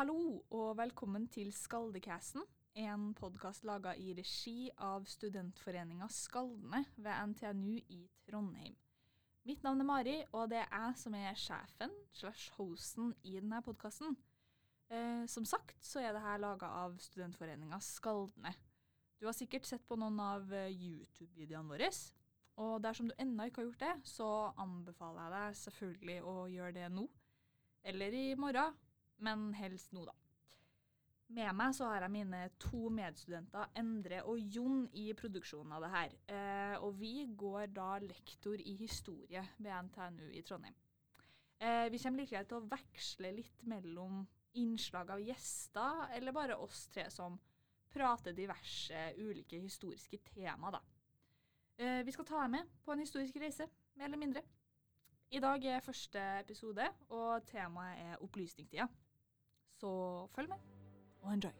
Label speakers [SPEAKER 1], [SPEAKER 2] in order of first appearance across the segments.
[SPEAKER 1] Hallo og velkommen til Skaldecasten, en podkast laga i regi av studentforeninga Skaldene ved NTNU i Trondheim. Mitt navn er Mari, og det er jeg som er sjefen slash hosten i denne podkasten. Eh, som sagt så er det her laga av studentforeninga Skaldene. Du har sikkert sett på noen av eh, YouTube-videoene våre. Og dersom du ennå ikke har gjort det, så anbefaler jeg deg selvfølgelig å gjøre det nå. Eller i morgen, men helst nå, da. Med meg så har jeg mine to medstudenter, Endre og Jon, i produksjonen av det her. Eh, og vi går da lektor i historie ved NTNU i Trondheim. Eh, vi kommer likevel til å veksle litt mellom innslag av gjester, eller bare oss tre som prater diverse ulike historiske tema, da. Eh, vi skal ta deg med på en historisk reise, mer eller mindre. I dag er første episode, og temaet er opplysningstida. Så følg med, og enjoy.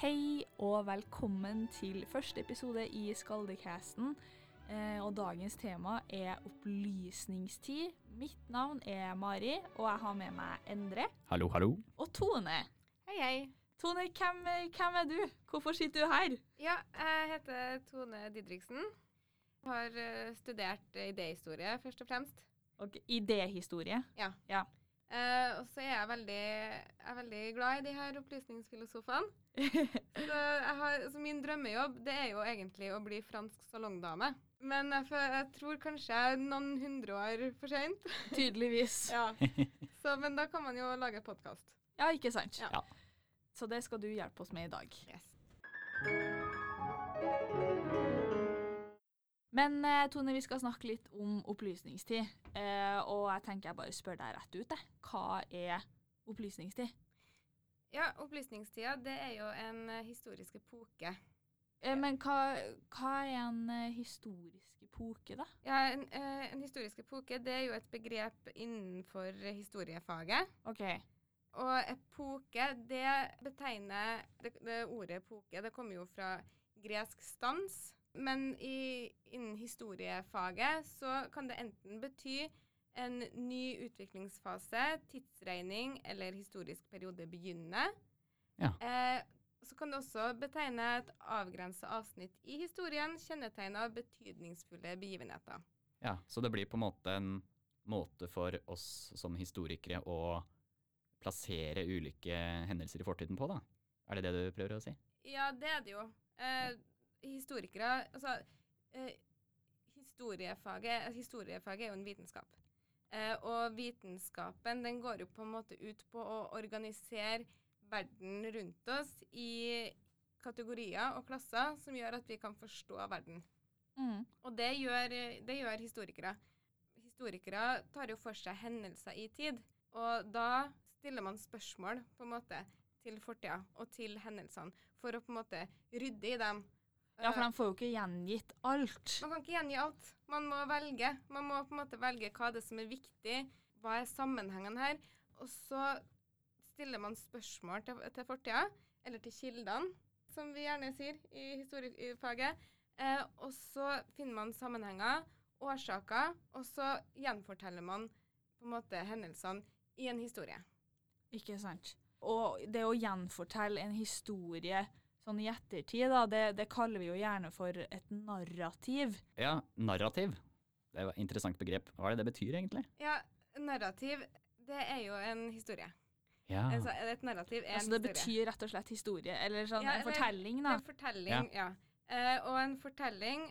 [SPEAKER 1] Hei og velkommen til første episode i Skaldecasten. Eh, og dagens tema er opplysningstid. Mitt navn er Mari, og jeg har med meg Endre
[SPEAKER 2] Hallo, hallo.
[SPEAKER 1] og Tone.
[SPEAKER 3] Hei, hei.
[SPEAKER 1] Tone, hvem, hvem er du? Hvorfor sitter du her?
[SPEAKER 3] Ja, jeg heter Tone Didriksen. Har eh, studert idéhistorie, først og fremst.
[SPEAKER 1] Og idéhistorie.
[SPEAKER 3] Ja.
[SPEAKER 1] Ja.
[SPEAKER 3] Uh, og så er jeg veldig, jeg er veldig glad i de her opplysningsfilosofene. så, jeg har, så min drømmejobb det er jo egentlig å bli fransk salongdame. Men jeg, jeg tror kanskje jeg er noen hundre år for seint.
[SPEAKER 1] Tydeligvis.
[SPEAKER 3] ja. Så, men da kan man jo lage podkast.
[SPEAKER 1] Ja, ikke sant?
[SPEAKER 3] Ja.
[SPEAKER 2] Ja.
[SPEAKER 1] Så det skal du hjelpe oss med i dag.
[SPEAKER 3] Yes.
[SPEAKER 1] Men eh, Tone, vi skal snakke litt om opplysningstid. Eh, og jeg tenker jeg bare spør deg rett ut. jeg. Hva er opplysningstid?
[SPEAKER 3] Ja, opplysningstida det er jo en eh, historisk epoke.
[SPEAKER 1] Eh, men hva, hva er en historisk epoke, da?
[SPEAKER 3] Ja, en, en historisk epoke det er jo et begrep innenfor historiefaget.
[SPEAKER 1] OK.
[SPEAKER 3] Og epoke, det betegner det, det ordet epoke, det kommer jo fra gresk stans. Men i, innen historiefaget så kan det enten bety en ny utviklingsfase, tidsregning eller historisk periode begynne.
[SPEAKER 2] Ja.
[SPEAKER 3] Eh, så kan det også betegne et avgrensa avsnitt i historien, kjennetegna av betydningsfulle begivenheter.
[SPEAKER 2] Ja, Så det blir på en måte en måte for oss som historikere å plassere ulike hendelser i fortiden på, da? Er det det du prøver å si?
[SPEAKER 3] Ja, det er det jo. Eh, historikere Altså, eh, historiefaget, altså, historiefaget er jo en vitenskap. Eh, og vitenskapen den går jo på en måte ut på å organisere verden rundt oss i kategorier og klasser som gjør at vi kan forstå verden.
[SPEAKER 1] Mm.
[SPEAKER 3] Og det gjør, det gjør historikere. Historikere tar jo for seg hendelser i tid, og da stiller man spørsmål på en måte til fortida og til hendelsene for å på en måte rydde i dem.
[SPEAKER 1] Ja, for de får jo ikke gjengitt alt.
[SPEAKER 3] Man kan ikke gjengi alt. Man må velge. Man må på en måte velge hva det er som er viktig, hva er sammenhengen her. Og så stiller man spørsmål til, til fortida, eller til kildene, som vi gjerne sier i historiefaget. Eh, og så finner man sammenhenger, årsaker, og så gjenforteller man på en måte hendelsene i en historie.
[SPEAKER 1] Ikke sant. Og det å gjenfortelle en historie sånn i ettertid, da, det, det kaller vi jo gjerne for et narrativ.
[SPEAKER 2] Ja, narrativ. Det er et interessant begrep. Hva er det det betyr, egentlig?
[SPEAKER 3] Ja, narrativ, det er jo en historie.
[SPEAKER 2] Ja.
[SPEAKER 3] Altså, et narrativ er
[SPEAKER 1] Altså
[SPEAKER 3] en
[SPEAKER 1] det betyr rett og slett historie, eller sånn
[SPEAKER 3] Ja,
[SPEAKER 1] en fortelling, da.
[SPEAKER 3] En fortelling, ja. Eh, og en fortelling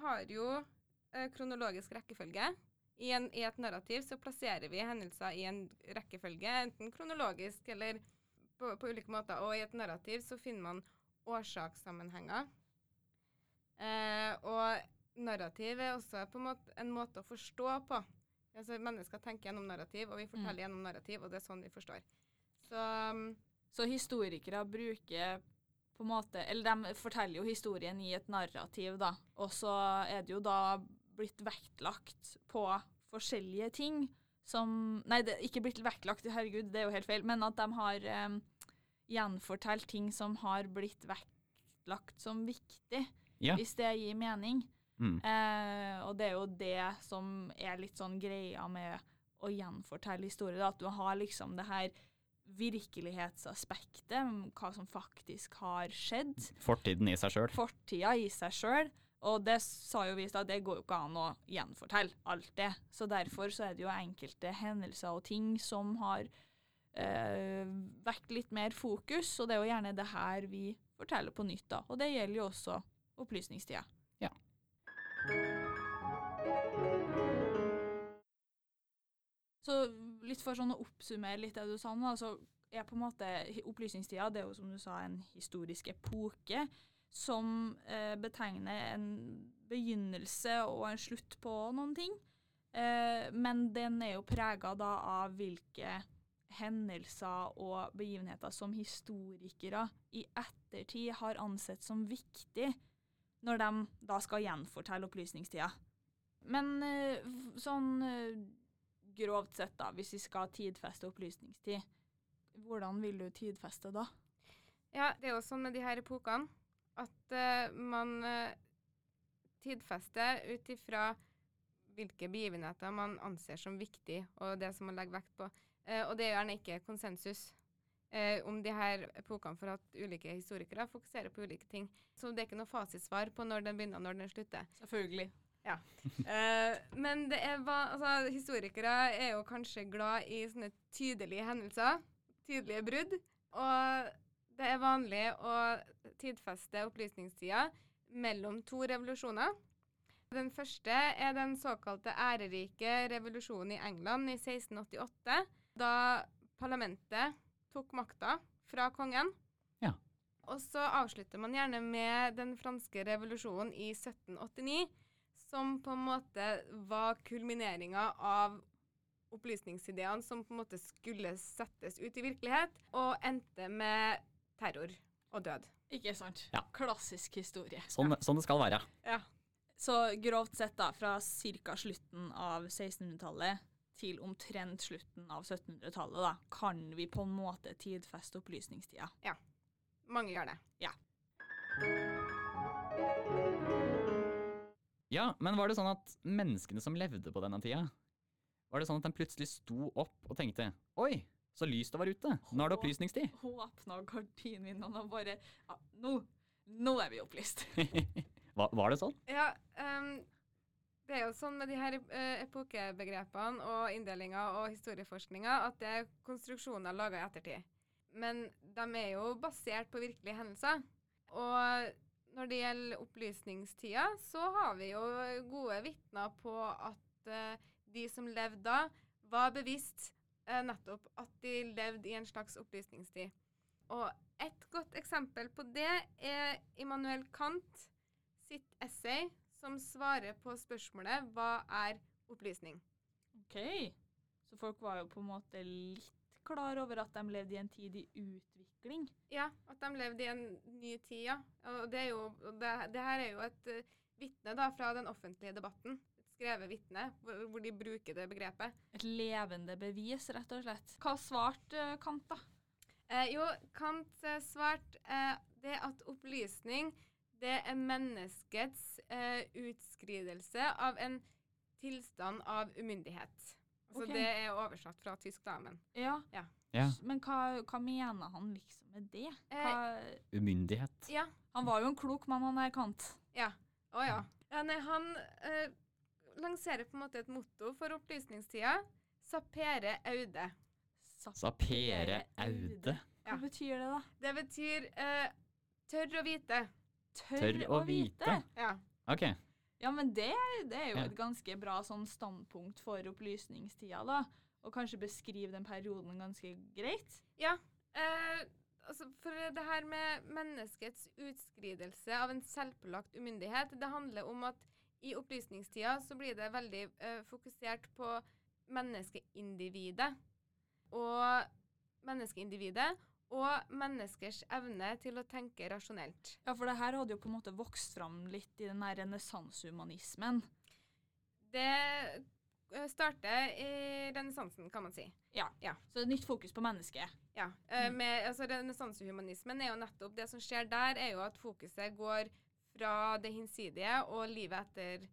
[SPEAKER 3] har jo uh, kronologisk rekkefølge. I, en, I et narrativ så plasserer vi hendelser i en rekkefølge, enten kronologisk eller på, på ulike måter. Og i et narrativ så finner man årsakssammenhenger. Eh, og narrativ er også på en måte, en måte å forstå på. Altså, mennesker tenker gjennom narrativ, og vi forteller gjennom narrativ, og det er sånn vi forstår. Så
[SPEAKER 1] Så historikere bruker på en måte Eller de forteller jo historien i et narrativ, da. Og så er det jo da blitt vektlagt på forskjellige ting som Nei, det ikke blitt vektlagt, herregud, det er jo helt feil. Men at de har eh, gjenfortalt ting som har blitt vektlagt som viktig,
[SPEAKER 2] Ja.
[SPEAKER 1] hvis det gir mening.
[SPEAKER 2] Mm.
[SPEAKER 1] Eh, og det er jo det som er litt sånn greia med å gjenfortelle historier, at du har liksom det her virkelighetsaspektet, hva som faktisk har skjedd.
[SPEAKER 2] Fortiden i seg sjøl.
[SPEAKER 1] Fortida i seg sjøl. Og det sa jo vi i stad, det går jo ikke an å gjenfortelle alt det. Så derfor så er det jo enkelte hendelser og ting som har øh, vekt litt mer fokus, og det er jo gjerne det her vi forteller på nytt, da. Og det gjelder jo også opplysningstida.
[SPEAKER 2] Ja.
[SPEAKER 1] Så litt for sånn å oppsummere litt det du sa nå, så er på en måte opplysningstida det er jo som du sa en historisk epoke som eh, betegner en begynnelse og en slutt på noen ting. Eh, men den er jo prega av hvilke hendelser og begivenheter som historikere i ettertid har ansett som viktig når de da skal gjenfortelle opplysningstida. Men eh, sånn eh, grovt sett, da, hvis vi skal tidfeste opplysningstid, hvordan vil du tidfeste da?
[SPEAKER 3] Ja, det er jo sånn med de her epokene at uh, man eh, tidfester ut ifra hvilke begivenheter man anser som viktig, og det som man legger vekt på. Uh, og det er gjerne ikke konsensus om de her epokene, for at ulike historikere fokuserer på ulike ting. Så det er ikke noe fasitsvar på når den begynner og når den slutter.
[SPEAKER 1] Selvfølgelig.
[SPEAKER 3] Eh, men det er altså, historikere er jo kanskje glad i sånne tydelige hendelser, tydelige brudd. Og det er vanlig å tidfeste opplysningstida mellom to revolusjoner. Den første er den såkalte ærerike revolusjonen i England i 1688, da parlamentet tok makta fra kongen.
[SPEAKER 2] Ja.
[SPEAKER 3] Og så avslutter man gjerne med den franske revolusjonen i 1789, som på en måte var kulmineringa av opplysningsideene som på en måte skulle settes ut i virkelighet, og endte med terror og død.
[SPEAKER 1] Ikke sant?
[SPEAKER 2] Ja.
[SPEAKER 1] Klassisk historie.
[SPEAKER 2] Sånn, sånn det skal være.
[SPEAKER 3] Ja.
[SPEAKER 1] Så grovt sett da, fra ca. slutten av 1600-tallet til omtrent slutten av 1700-tallet, da, kan vi på en måte tidfeste opplysningstida. Ja.
[SPEAKER 3] Mange gjør det.
[SPEAKER 2] Ja. Ja, men var det sånn at menneskene som levde på denne tida, var det sånn at de plutselig sto opp og tenkte Oi, så lyst det var ute. Nå er det opplysningstid.
[SPEAKER 1] Hun Åpna gardinvinduene og bare ja, nå, nå er vi opplyst.
[SPEAKER 2] Var, var det sånn?
[SPEAKER 3] Ja, Um, det er jo sånn med de her eh, epokebegrepene og inndelinga og historieforskninga at det er konstruksjoner laga i ettertid. Men de er jo basert på virkelige hendelser. Og når det gjelder opplysningstida, så har vi jo gode vitner på at eh, de som levde da, var bevisst nettopp at de levde i en slags opplysningstid. Og et godt eksempel på det er Immanuel Kant sitt essay som svarer på spørsmålet 'Hva er opplysning?'
[SPEAKER 1] OK. Så folk var jo på en måte litt klar over at de levde i en tid i utvikling.
[SPEAKER 3] Ja, at de levde i en ny tid, ja. Og det, er jo, det, det her er jo et uh, vitne da, fra den offentlige debatten. Et skrevet vitne, hvor, hvor de bruker det begrepet.
[SPEAKER 1] Et levende bevis, rett og slett. Hva svarte eh, Kant, da?
[SPEAKER 3] Eh, jo, Kant eh, svarte eh, det at opplysning det er menneskets eh, utskridelse av en tilstand av umyndighet. Altså
[SPEAKER 1] okay.
[SPEAKER 3] Det er oversatt fra tysk, da, men
[SPEAKER 1] Ja.
[SPEAKER 2] Ja.
[SPEAKER 1] Men hva, hva mener han liksom med det?
[SPEAKER 3] Eh,
[SPEAKER 1] Hva,
[SPEAKER 2] Umyndighet.
[SPEAKER 3] ja.
[SPEAKER 1] han var jo en klok mann, han er Kant.
[SPEAKER 3] Ja. Å ja. ja nei, han eh, lanserer på en måte et motto for opplysningstida. Sapere aude.
[SPEAKER 2] Sapere aude.
[SPEAKER 1] Hva betyr det, da?
[SPEAKER 3] Det betyr uh, tørr å vite.
[SPEAKER 1] Tørr,
[SPEAKER 2] å vite.
[SPEAKER 3] Ja.
[SPEAKER 2] Ok.
[SPEAKER 1] Ja, men det, det er jo
[SPEAKER 2] Ja.
[SPEAKER 1] et ganske bra sånn standpunkt for opplysningstida, da. Og kanskje beskrive den perioden ganske greit.
[SPEAKER 3] Eh, altså for det her med menneskets utskridelse av en selvpålagt umyndighet, det handler om at i opplysningstida så blir det veldig uh, fokusert på menneskeindividet. Og menneskeindividet og menneskers evne til å tenke rasjonelt.
[SPEAKER 1] Ja, for det her hadde jo på en måte vokst fram litt i den her renessansehumanismen.
[SPEAKER 3] Det eh, starter i renessansen, kan man si.
[SPEAKER 1] Ja, Så nytt fokus på mennesket.
[SPEAKER 3] Ja. eh,
[SPEAKER 1] Mm.
[SPEAKER 3] med, altså, Renessansehumanismen er jo nettopp det som skjer der, er jo at fokuset går fra det hinsidige og livet etter,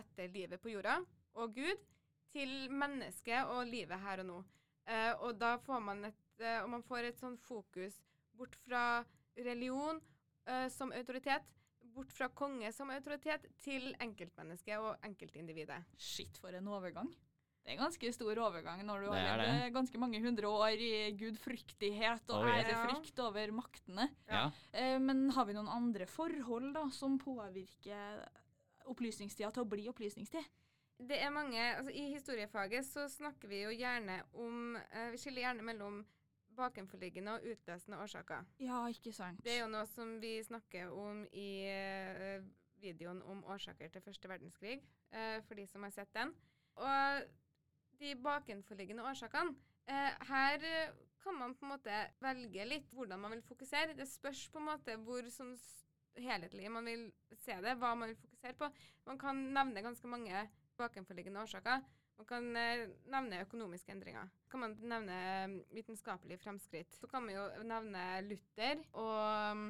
[SPEAKER 3] etter livet på jorda og Gud, til mennesket og livet her og nå. Eh, og da får man et eh, Og man får et sånn fokus bort fra religion eh, som autoritet, bort fra konge som autoritet, til enkeltmennesket og enkeltindividet.
[SPEAKER 1] Shit, for en overgang. Det er ganske stor overgang når du
[SPEAKER 2] Det
[SPEAKER 1] har levd ganske mange hundre år i gudfryktighet og
[SPEAKER 2] Oh,
[SPEAKER 1] ærefrykt over maktene.
[SPEAKER 2] Ja.
[SPEAKER 1] Eh, men har vi noen andre forhold da, som påvirker opplysningstida til å bli opplysningstid?
[SPEAKER 3] Det er mange, altså I historiefaget så snakker vi jo gjerne om eh, Vi skiller gjerne mellom bakenforliggende og utløsende årsaker.
[SPEAKER 1] Ja, ikke sant.
[SPEAKER 3] Det er jo noe som vi snakker om i eh, videoen om årsaker til første verdenskrig, eh, for de som har sett den. Og de bakenforliggende årsakene eh, Her eh, kan man på en måte velge litt hvordan man vil fokusere. Det spørs på en måte hvor sånn helhetlig man vil se det, hva man vil fokusere på. Man kan nevne ganske mange bakenforliggende årsaker. Man kan eh, nevne økonomiske endringer. Kan man nevne vitenskapelige vitenskapelig fremskritt. Så kan man jo nevne Luther og mm,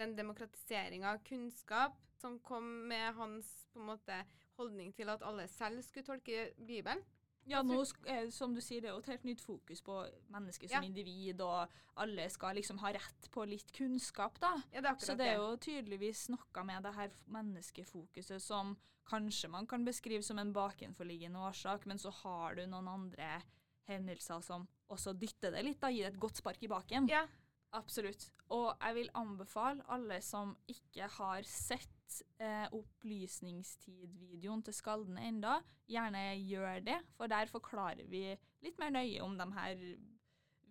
[SPEAKER 3] den demokratiseringa av kunnskap som kom med hans måte holdning til at alle selv skulle tolke Bibelen.
[SPEAKER 1] Ja, nå, eh, som du sier, det er jo et helt nytt fokus på mennesket som
[SPEAKER 3] Ja.
[SPEAKER 1] individ, og alle skal liksom ha rett på litt kunnskap, da.
[SPEAKER 3] Ja, det er akkurat
[SPEAKER 1] Så det er jo tydeligvis noe med det her menneskefokuset som kanskje man kan beskrive som en bakenforliggende årsak, men så har du noen andre hendelser som også dytter det litt, da, gir det et godt spark i baken.
[SPEAKER 3] Ja,
[SPEAKER 1] Absolutt. Og jeg vil anbefale alle som ikke har sett eh, opplysningstid-videoen til Skalden enda, gjerne gjør det, for der forklarer vi litt mer nøye om de her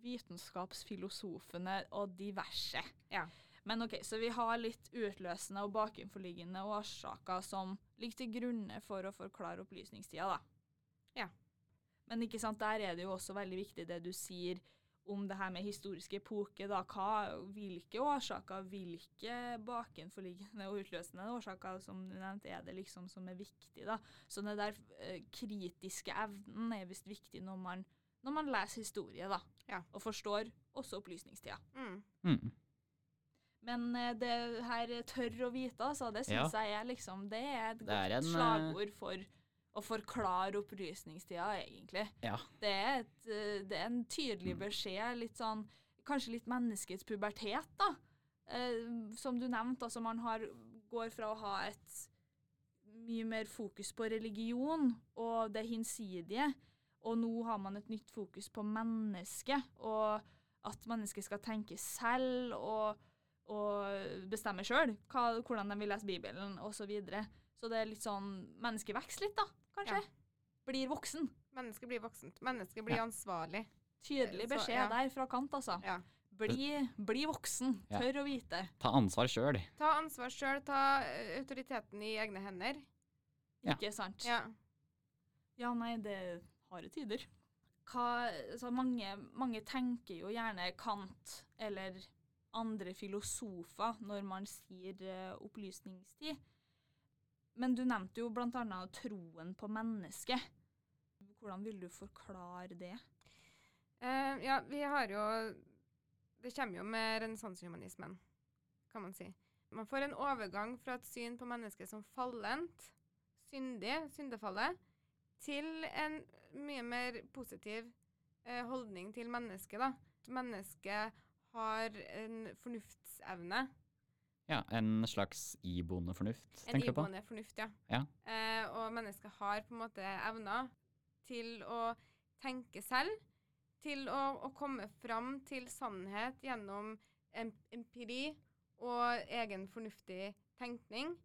[SPEAKER 1] vitenskapsfilosofene og diverse.
[SPEAKER 3] Ja.
[SPEAKER 1] Men ok, så vi har litt utløsende og bakenforliggende årsaker som ligger til grunne for å forklare opplysningstida, da.
[SPEAKER 3] Ja.
[SPEAKER 1] Men ikke sant, der er det jo også veldig viktig det du sier om det her med historiske epoke. Da. Hva, hvilke årsaker, hvilke bakenforliggende og utløsende årsaker som du nevnte, er det liksom som er viktig? da. Så den der eh, kritiske evnen er visst viktig når man, når man leser historie, da.
[SPEAKER 3] Ja.
[SPEAKER 1] Og forstår også opplysningstida.
[SPEAKER 3] mm.
[SPEAKER 2] Mm.
[SPEAKER 1] Men eh, det her tør å vite, altså, det syns jeg er liksom Det er et godt
[SPEAKER 2] er en, eh,
[SPEAKER 1] slagord for å forklare opplysningstida, egentlig.
[SPEAKER 2] Ja.
[SPEAKER 1] Det er, et, eh, det er en tydelig beskjed, litt sånn Kanskje litt menneskets pubertet, da. Eh, som du nevnte, altså man har, går fra å ha et mye mer fokus på religion og det hinsidige, og nå har man et nytt fokus på mennesket, og at mennesket skal tenke selv og, og bestemme sjøl hvordan de vil lese Bibelen osv. Så, videre. så det er litt sånn Mennesket vokser litt, da, kanskje. Blir voksen.
[SPEAKER 3] Mennesket blir voksent. Mennesket blir
[SPEAKER 2] Ja.
[SPEAKER 3] ansvarlig.
[SPEAKER 1] Tydelig
[SPEAKER 3] Så,
[SPEAKER 1] beskjed
[SPEAKER 3] ja.
[SPEAKER 1] der fra kant, altså.
[SPEAKER 3] Ja.
[SPEAKER 1] Bli, bli voksen.
[SPEAKER 2] Ja.
[SPEAKER 1] Tør å vite.
[SPEAKER 2] Ta ansvar sjøl.
[SPEAKER 3] Ta ansvar sjøl, ta eh, autoriteten i egne hender.
[SPEAKER 2] Ja.
[SPEAKER 1] Ikke sant?
[SPEAKER 3] Ja.
[SPEAKER 1] Ja, nei, det er harde tider. Hva, altså mange, mange tenker jo gjerne Kant eller andre filosofer når man sier uh, opplysningstid. Men du nevnte jo annet troen på mennesket. Hvordan vil du forklare det?
[SPEAKER 3] Uh, ja, vi har jo Det kommer jo med renessansehumanismen, kan man si. Man får en overgang fra et syn på mennesket som fallent, syndig, syndefallet, til en mye mer positiv uh, holdning til mennesket, da. Mennesket har en fornuftsevne.
[SPEAKER 2] Ja, en slags iboende fornuft,
[SPEAKER 3] En
[SPEAKER 2] tenker du på?
[SPEAKER 3] En iboende fornuft, ja.
[SPEAKER 2] Ja.
[SPEAKER 3] Eh, og mennesket har på en måte evner til å tenke selv, til å, å komme fram til sannhet gjennom empiri og egen fornuftig tenkning.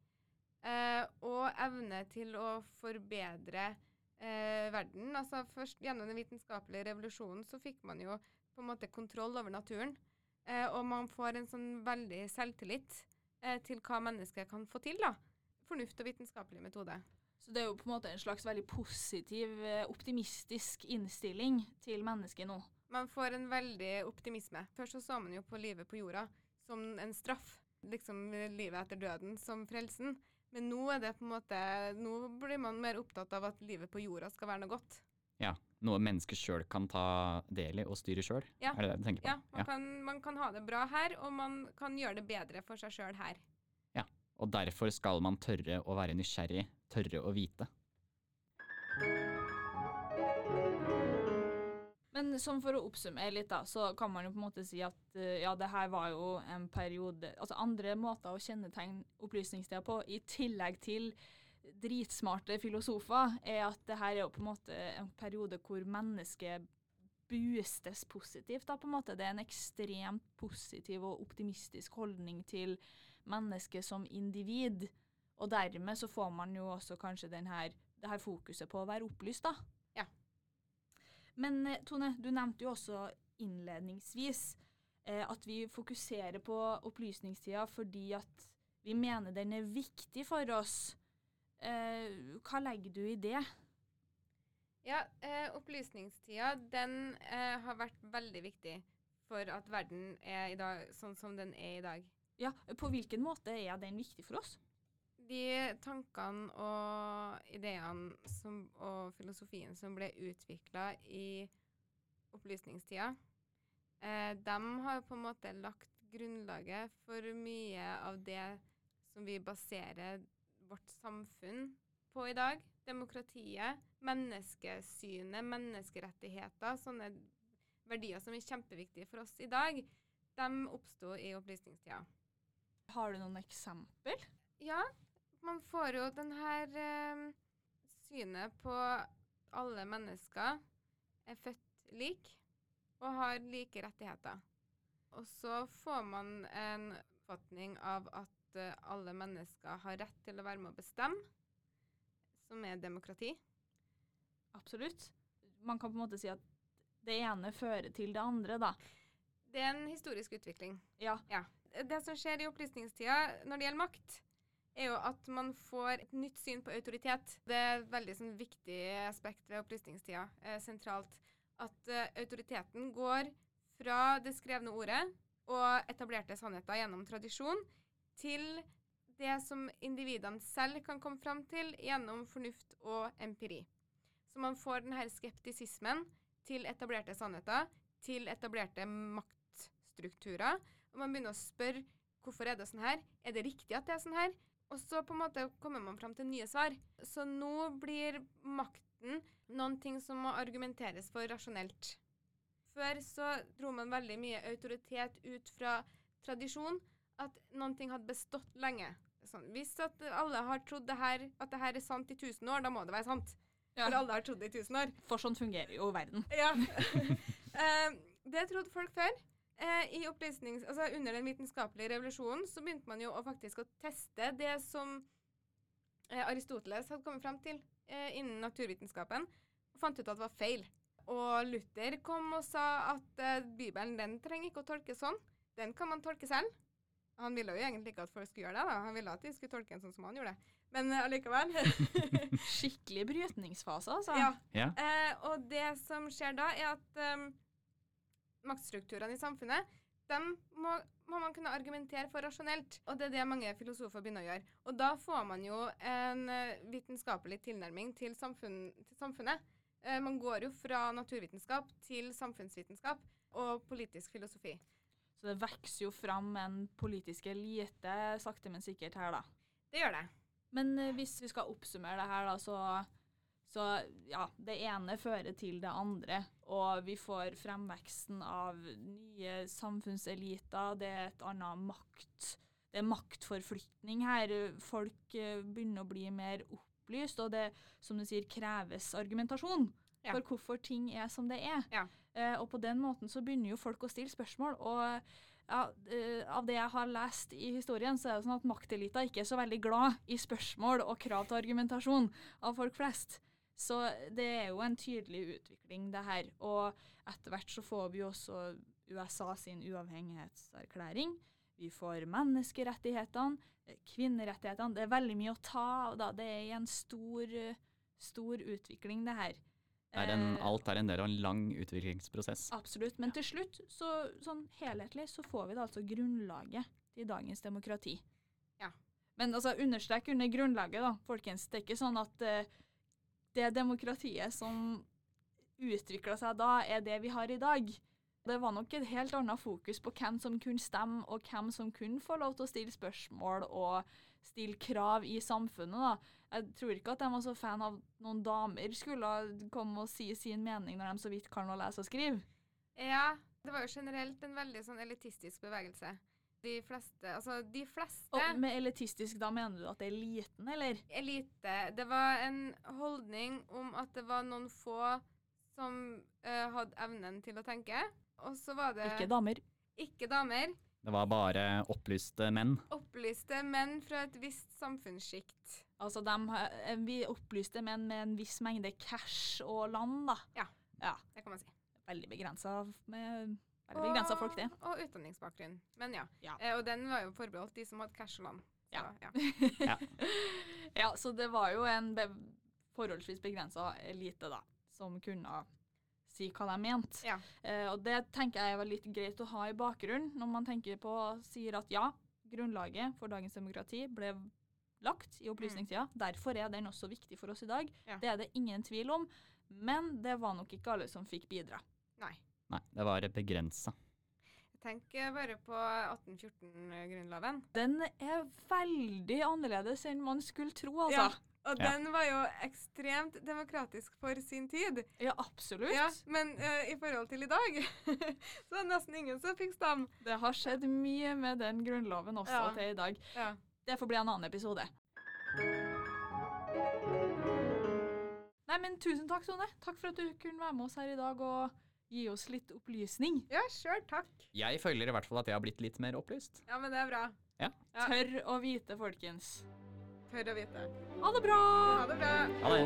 [SPEAKER 3] Eh, og evne til å forbedre eh, verden. Altså først Gjennom den vitenskapelige revolusjonen så fikk man jo på en måte kontroll over naturen. Eh, og man får en sånn veldig selvtillit eh, til hva mennesket kan få til. da. Fornuft og vitenskapelig metode.
[SPEAKER 1] Så det er jo på en måte en slags veldig positiv, eh, optimistisk innstilling til mennesket nå.
[SPEAKER 3] Man får en veldig optimisme. Først så så man jo på livet på jorda som en straff. Liksom livet etter døden som frelsen. Men nå er det på en måte Nå blir man mer opptatt av at livet på jorda skal være noe godt.
[SPEAKER 2] Ja, Noe mennesket sjøl kan ta del i og styre sjøl?
[SPEAKER 3] Ja.
[SPEAKER 2] Er det det du tenker på?
[SPEAKER 3] Ja, man, Kan, man kan ha det bra her, og man kan gjøre det bedre for seg sjøl her.
[SPEAKER 2] Ja, Og derfor skal man tørre å være nysgjerrig, tørre å vite.
[SPEAKER 1] Men sånn for å oppsummere litt, da, så kan man jo på en måte si at eh, ja, det her var jo en periode Altså andre måter å kjennetegne opplysningstida på, i tillegg til dritsmarte filosofer, er at det her er jo på en måte en periode hvor mennesket boostes positivt. da på en måte. Det er en ekstremt positiv og optimistisk holdning til mennesket som individ. Og dermed så får man jo også kanskje den her, det her fokuset på å være opplyst, da.
[SPEAKER 3] Ja.
[SPEAKER 1] Men eh, Tone, du nevnte jo også innledningsvis eh, at vi fokuserer på opplysningstida fordi at vi mener den er viktig for oss. Eh, hva legger du i det?
[SPEAKER 3] Ja, eh, opplysningstida den eh, har vært veldig viktig for at verden er i dag sånn som den er i dag.
[SPEAKER 1] Ja, På hvilken måte er den viktig for oss?
[SPEAKER 3] De tankene og ideene som, og filosofien som ble utvikla i opplysningstida, eh, de har på en måte lagt grunnlaget for mye av det som vi baserer vårt samfunn på i dag. Demokratiet, menneskesynet, menneskerettigheter, sånne verdier som er kjempeviktige for oss i dag, de oppsto i opplysningstida.
[SPEAKER 1] Har du noen eksempel?
[SPEAKER 3] Ja, man får jo den her eh, synet på alle mennesker er født lik og har like rettigheter. Og så får man en oppfatning av at eh, alle mennesker har rett til å være med å bestemme, som er demokrati.
[SPEAKER 1] Absolutt. Man kan på en måte si at det ene fører til det andre, da.
[SPEAKER 3] Det er en historisk utvikling.
[SPEAKER 1] Ja.
[SPEAKER 3] Det som skjer i opplysningstida når det gjelder makt, er jo at man får et nytt syn på autoritet. Det er et veldig sånn, viktig aspekt ved opplysningstida, eh, sentralt. At eh, autoriteten går fra det skrevne ordet og etablerte sannheter gjennom tradisjon, til det som individene selv kan komme fram til gjennom fornuft og empiri. Så man får denne skeptisismen til etablerte sannheter, til etablerte maktstrukturer. Og man begynner å spørre hvorfor er det sånn her? Er det riktig at det er sånn her? Og så på en måte kommer man fram til nye svar. Så nå blir makten noen ting som må argumenteres for rasjonelt. Før så dro man veldig mye autoritet ut fra tradisjon, at noen ting hadde bestått lenge. Sånn, hvis at alle har trodd det her, at det her er sant i 1000 år, da må det være sant. For alle har trodd det i 1000 år.
[SPEAKER 1] For sånn fungerer jo verden.
[SPEAKER 3] Ja. Eh, det trodde folk før. Eh, i opplysnings, altså Under den vitenskapelige revolusjonen så begynte man jo å faktisk å teste det som eh, Aristoteles hadde kommet fram til innen naturvitenskapen, og fant ut at det var feil. Og Luther kom og sa at Bibelen den trenger ikke å tolkes sånn. Den kan man tolke selv. Han ville jo egentlig ikke at folk skulle gjøre det. da. Han ville at de skulle tolke den sånn som han gjorde. Men eh, allikevel.
[SPEAKER 1] Skikkelig brytningsfase, altså.
[SPEAKER 3] ja.
[SPEAKER 2] Ja.
[SPEAKER 3] Eh, og det som skjer da, er at um, maktstrukturene i samfunnet dem må, må man kunne argumentere for rasjonelt. Og det er det mange filosofer begynner å gjøre. Og da får man jo en eh, vitenskapelig tilnærming til, samfunn, til samfunnet. Eh, man går jo fra naturvitenskap til samfunnsvitenskap og politisk filosofi.
[SPEAKER 1] Så det vokser jo fram en politisk elite sakte, men sikkert her, da.
[SPEAKER 3] Det gjør det.
[SPEAKER 1] Men eh, hvis vi skal oppsummere det her, da, så, så ja, det ene fører til det andre. Og vi får fremveksten av nye samfunnseliter. Det er et annet makt. Det er maktforflytning her. Folk eh, begynner å bli mer opplyst, og det, som du sier, kreves argumentasjon
[SPEAKER 3] Ja.
[SPEAKER 1] for hvorfor ting er som det er.
[SPEAKER 3] Ja.
[SPEAKER 1] Eh, og på den måten så begynner jo folk å stille spørsmål. og ja, eh, av det jeg har lest i historien, så er det sånn at maktelita ikke er så veldig glad i spørsmål og krav til argumentasjon av folk flest. Så det er jo en tydelig utvikling, det her. Og etter hvert så får vi jo også USA sin uavhengighetserklæring. Vi får menneskerettighetene, eh, kvinnerettighetene. Det er veldig mye å ta av, da. Det er en stor, stor utvikling, det her.
[SPEAKER 2] Er en,
[SPEAKER 1] Eh,
[SPEAKER 2] alt er en del av en lang utviklingsprosess.
[SPEAKER 1] Absolutt. Men til slutt, så, sånn helhetlig, så får vi da altså grunnlaget til dagens demokrati.
[SPEAKER 3] Ja.
[SPEAKER 1] Men altså, understrek under grunnlaget, da, folkens. Det er ikke sånn at uh, det demokratiet som utvikla seg da, er det vi har i dag. Det var nok et helt annet fokus på hvem som kunne stemme, og hvem som kunne få lov til å stille spørsmål og stille krav i samfunnet. da. Jeg tror ikke at de var så fan av noen damer skulle komme og si sin mening når de så vidt kan å lese og skrive.
[SPEAKER 3] Ja, det var jo generelt en veldig sånn elitistisk bevegelse. De fleste Altså, de fleste
[SPEAKER 1] Og med elitistisk, da mener du at det er eliten, eller?
[SPEAKER 3] elite Det var en holdning om at det var noen få som uh, hadde evnen til å tenke. Og så var det
[SPEAKER 1] Ikke damer.
[SPEAKER 3] ikke damer.
[SPEAKER 2] Det var bare opplyste menn.
[SPEAKER 3] Opplyste menn fra et visst samfunnssjikt.
[SPEAKER 1] Altså, de, eh, vi opplyste menn med en viss mengde cash og land, da.
[SPEAKER 3] Ja.
[SPEAKER 1] ja.
[SPEAKER 3] Det kan man si.
[SPEAKER 1] Veldig begrensa med Veldig begrensa folk, det.
[SPEAKER 3] Og utdanningsbakgrunn. Men ja.
[SPEAKER 1] Ja.
[SPEAKER 3] Eh, og den var jo forbeholdt de som hadde cash og land. Så,
[SPEAKER 1] Ja.
[SPEAKER 3] ja.
[SPEAKER 1] ja, så det var jo en be forholdsvis begrensa elite, da, som kunne si hva de mente.
[SPEAKER 3] Ja.
[SPEAKER 1] Eh, og det tenker jeg var litt greit å ha i bakgrunnen når man tenker på sier at ja, grunnlaget for dagens demokrati ble lagt i opplysningstida. Derfor er den også viktig for oss i dag.
[SPEAKER 3] Ja.
[SPEAKER 1] Det er det ingen tvil om. Men det var nok ikke alle som fikk bidra.
[SPEAKER 3] Nei.
[SPEAKER 2] Nei, det var begrensa.
[SPEAKER 3] Tenk eh, bare på 1814-grunnloven.
[SPEAKER 1] Den er veldig annerledes enn man skulle tro, altså.
[SPEAKER 3] Og
[SPEAKER 2] Ja.
[SPEAKER 3] den var jo ekstremt demokratisk for sin tid.
[SPEAKER 1] Ja, absolutt.
[SPEAKER 3] Ja, men uh, i forhold til i dag, så er det nesten ingen som fikk stemme.
[SPEAKER 1] Det har skjedd mye med den grunnloven også
[SPEAKER 3] Ja.
[SPEAKER 1] til i dag.
[SPEAKER 3] Ja.
[SPEAKER 1] Det får bli en annen episode. Nei, men tusen takk, Tone. Takk for at du kunne være med oss her i dag og gi oss litt opplysning.
[SPEAKER 3] Ja, sjøl takk.
[SPEAKER 2] Jeg føler i hvert fall at jeg har blitt litt mer opplyst.
[SPEAKER 3] Ja, men det er bra. Ja.
[SPEAKER 1] Tørr å vite, folkens.
[SPEAKER 3] Tør å vite.
[SPEAKER 1] Ha det bra!
[SPEAKER 3] Ha det bra.
[SPEAKER 2] Ha det.